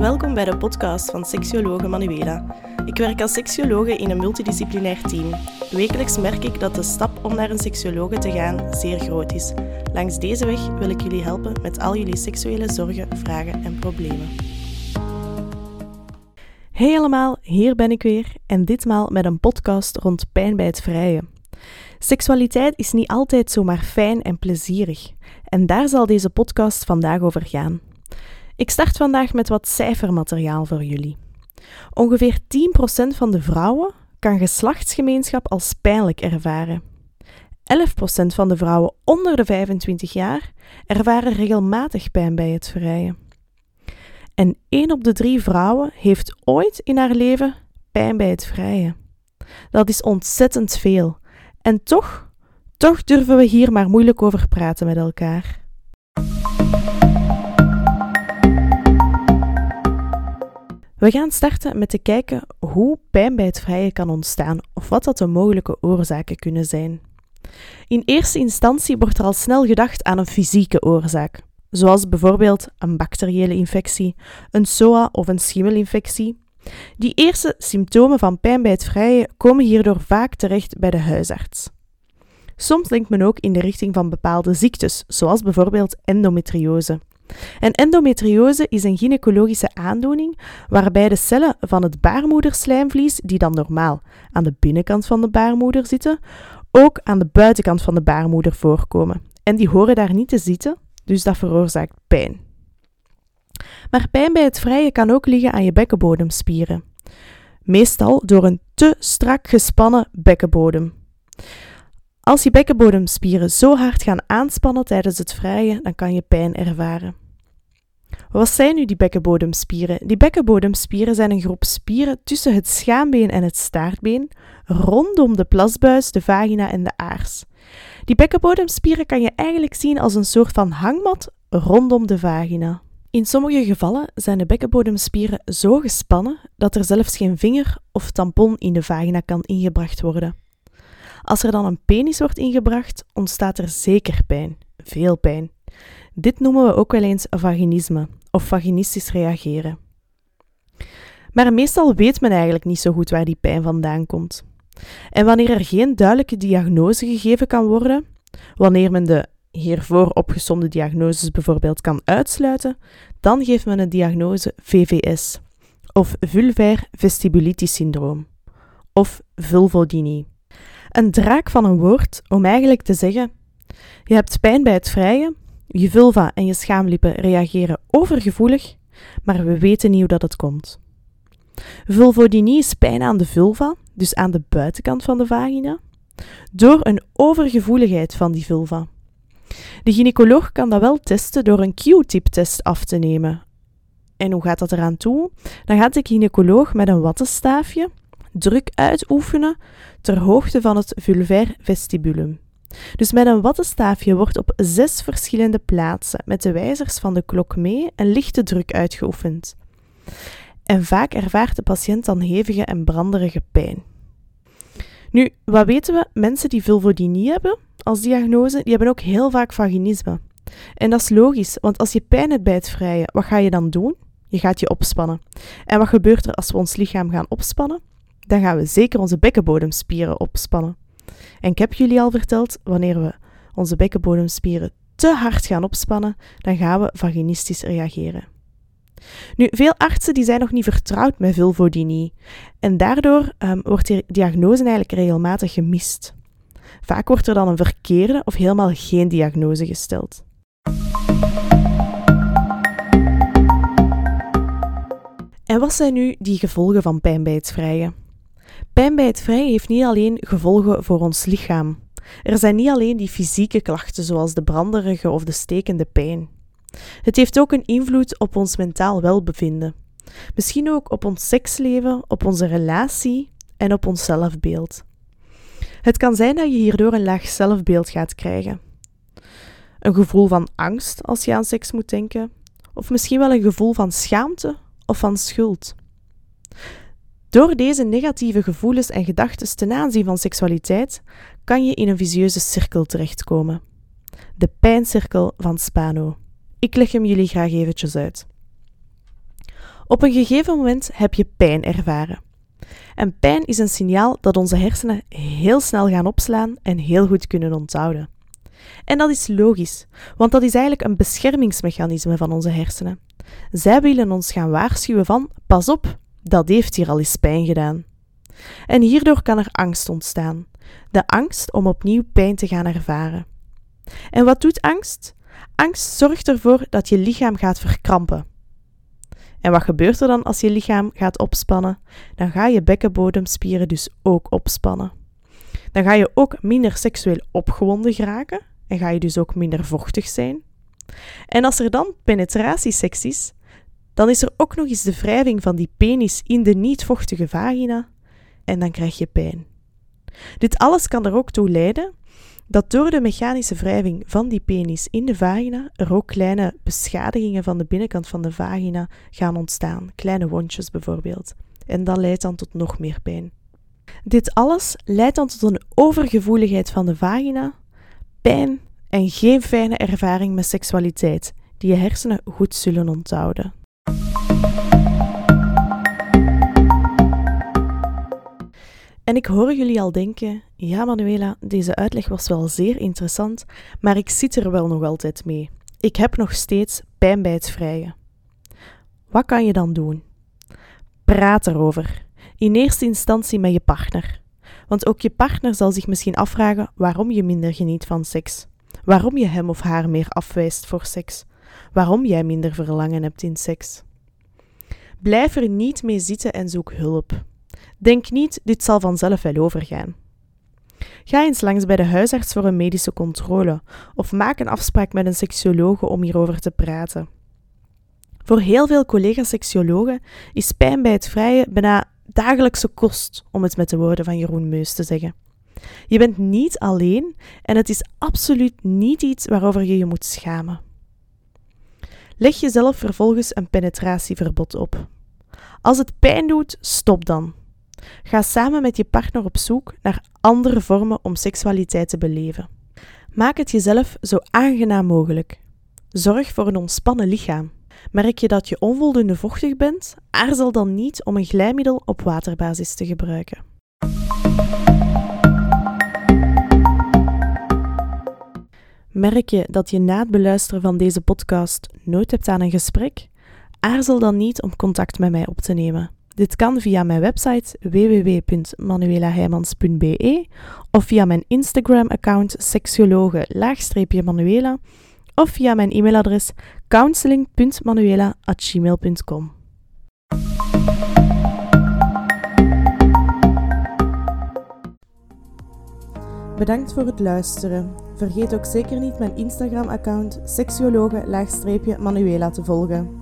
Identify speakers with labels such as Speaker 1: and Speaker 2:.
Speaker 1: Welkom bij de podcast van Seksiologe Manuela. Ik werk als seksiologe in een multidisciplinair team. Wekelijks merk ik dat de stap om naar een seksiologe te gaan zeer groot is. Langs deze weg wil ik jullie helpen met al jullie seksuele zorgen, vragen en problemen. Hey allemaal, hier ben ik weer en ditmaal met een podcast rond pijn bij het vrije. Seksualiteit is niet altijd zomaar fijn en plezierig en daar zal deze podcast vandaag over gaan. Ik start vandaag met wat cijfermateriaal voor jullie. Ongeveer 10% van de vrouwen kan geslachtsgemeenschap als pijnlijk ervaren. 11% van de vrouwen onder de 25 jaar ervaren regelmatig pijn bij het vrijen. En 1 op de 3 vrouwen heeft ooit in haar leven pijn bij het vrijen. Dat is ontzettend veel. En toch, toch durven we hier maar moeilijk over praten met elkaar. We gaan starten met te kijken hoe pijn bij het vrije kan ontstaan of wat dat de mogelijke oorzaken kunnen zijn. In eerste instantie wordt er al snel gedacht aan een fysieke oorzaak, zoals bijvoorbeeld een bacteriële infectie, een SOA of een schimmelinfectie. Die eerste symptomen van pijn bij het vrije komen hierdoor vaak terecht bij de huisarts. Soms denkt men ook in de richting van bepaalde ziektes, zoals bijvoorbeeld endometriose. En endometriose is een gynaecologische aandoening waarbij de cellen van het baarmoederslijmvlies, die dan normaal aan de binnenkant van de baarmoeder zitten, ook aan de buitenkant van de baarmoeder voorkomen. En die horen daar niet te zitten, dus dat veroorzaakt pijn. Maar pijn bij het vrije kan ook liggen aan je bekkenbodemspieren. Meestal door een te strak gespannen bekkenbodem. Als je bekkenbodemspieren zo hard gaan aanspannen tijdens het vrijen, dan kan je pijn ervaren. Wat zijn nu die bekkenbodemspieren? Die bekkenbodemspieren zijn een groep spieren tussen het schaambeen en het staartbeen, rondom de plasbuis, de vagina en de aars. Die bekkenbodemspieren kan je eigenlijk zien als een soort van hangmat rondom de vagina. In sommige gevallen zijn de bekkenbodemspieren zo gespannen dat er zelfs geen vinger of tampon in de vagina kan ingebracht worden. Als er dan een penis wordt ingebracht, ontstaat er zeker pijn, veel pijn. Dit noemen we ook wel eens vaginisme of vaginistisch reageren. Maar meestal weet men eigenlijk niet zo goed waar die pijn vandaan komt. En wanneer er geen duidelijke diagnose gegeven kan worden, wanneer men de hiervoor opgesomde diagnoses bijvoorbeeld kan uitsluiten, dan geeft men een diagnose VVS, of vulvair vestibulitis syndroom, of vulvodynie. Een draak van een woord om eigenlijk te zeggen: je hebt pijn bij het vrije, je vulva en je schaamlippen reageren overgevoelig, maar we weten niet hoe dat het komt. Vulvodynie is pijn aan de vulva, dus aan de buitenkant van de vagina, door een overgevoeligheid van die vulva. De gynaecoloog kan dat wel testen door een Q-tip-test af te nemen. En hoe gaat dat eraan toe? Dan gaat de gynaecoloog met een wattenstaafje druk uitoefenen ter hoogte van het vulvair vestibulum. Dus met een wattenstaafje wordt op zes verschillende plaatsen met de wijzers van de klok mee een lichte druk uitgeoefend. En vaak ervaart de patiënt dan hevige en branderige pijn. Nu, wat weten we? Mensen die vulvodynie hebben als diagnose, die hebben ook heel vaak vaginisme. En dat is logisch, want als je pijn hebt bij het vrije, wat ga je dan doen? Je gaat je opspannen. En wat gebeurt er als we ons lichaam gaan opspannen? Dan gaan we zeker onze bekkenbodemspieren opspannen. En ik heb jullie al verteld, wanneer we onze bekkenbodemspieren te hard gaan opspannen, dan gaan we vaginistisch reageren. Nu, veel artsen die zijn nog niet vertrouwd met vulvodynie en daardoor um, wordt die diagnose eigenlijk regelmatig gemist. Vaak wordt er dan een verkeerde of helemaal geen diagnose gesteld. En wat zijn nu die gevolgen van pijn bij het vrije? Pijn bij het vrije heeft niet alleen gevolgen voor ons lichaam. Er zijn niet alleen die fysieke klachten zoals de branderige of de stekende pijn. Het heeft ook een invloed op ons mentaal welbevinden. Misschien ook op ons seksleven, op onze relatie en op ons zelfbeeld. Het kan zijn dat je hierdoor een laag zelfbeeld gaat krijgen. Een gevoel van angst als je aan seks moet denken, of misschien wel een gevoel van schaamte of van schuld. Door deze negatieve gevoelens en gedachten ten aanzien van seksualiteit kan je in een visieuze cirkel terechtkomen. De pijncirkel van Spano. Ik leg hem jullie graag eventjes uit. Op een gegeven moment heb je pijn ervaren. En pijn is een signaal dat onze hersenen heel snel gaan opslaan en heel goed kunnen onthouden. En dat is logisch, want dat is eigenlijk een beschermingsmechanisme van onze hersenen. Zij willen ons gaan waarschuwen van: pas op, dat heeft hier al eens pijn gedaan. En hierdoor kan er angst ontstaan. De angst om opnieuw pijn te gaan ervaren. En wat doet angst? Angst zorgt ervoor dat je lichaam gaat verkrampen. En wat gebeurt er dan als je lichaam gaat opspannen? Dan ga je bekkenbodemspieren dus ook opspannen. Dan ga je ook minder seksueel opgewonden geraken en ga je dus ook minder vochtig zijn. En als er dan penetratieseks is, dan is er ook nog eens de wrijving van die penis in de niet-vochtige vagina en dan krijg je pijn. Dit alles kan er ook toe leiden dat door de mechanische wrijving van die penis in de vagina er ook kleine beschadigingen van de binnenkant van de vagina gaan ontstaan, kleine wondjes bijvoorbeeld. En dat leidt dan tot nog meer pijn. Dit alles leidt dan tot een overgevoeligheid van de vagina, pijn en geen fijne ervaring met seksualiteit, die je hersenen goed zullen onthouden. En ik hoor jullie al denken: ja, Manuela, deze uitleg was wel zeer interessant, maar ik zit er wel nog altijd mee. Ik heb nog steeds pijn bij het vrijen. Wat kan je dan doen? Praat erover. In eerste instantie met je partner. Want ook je partner zal zich misschien afvragen waarom je minder geniet van seks. Waarom je hem of haar meer afwijst voor seks. Waarom jij minder verlangen hebt in seks. Blijf er niet mee zitten en zoek hulp. Denk niet, dit zal vanzelf wel overgaan. Ga eens langs bij de huisarts voor een medische controle of maak een afspraak met een seksiologe om hierover te praten. Voor heel veel collega-seksiologen is pijn bij het vrije bijna dagelijkse kost, om het met de woorden van Jeroen Meus te zeggen. Je bent niet alleen en het is absoluut niet iets waarover je je moet schamen. Leg jezelf vervolgens een penetratieverbod op. Als het pijn doet, stop dan. Ga samen met je partner op zoek naar andere vormen om seksualiteit te beleven. Maak het jezelf zo aangenaam mogelijk. Zorg voor een ontspannen lichaam. Merk je dat je onvoldoende vochtig bent? Aarzel dan niet om een glijmiddel op waterbasis te gebruiken. Merk je dat je na het beluisteren van deze podcast nooit hebt aan een gesprek? Aarzel dan niet om contact met mij op te nemen. Dit kan via mijn website www.manuelaheimans.be of via mijn Instagram-account seksologe-manuela of via mijn e-mailadres counseling.manuela.gmail.com. Bedankt voor het luisteren. Vergeet ook zeker niet mijn Instagram-account seksologe-manuela te volgen.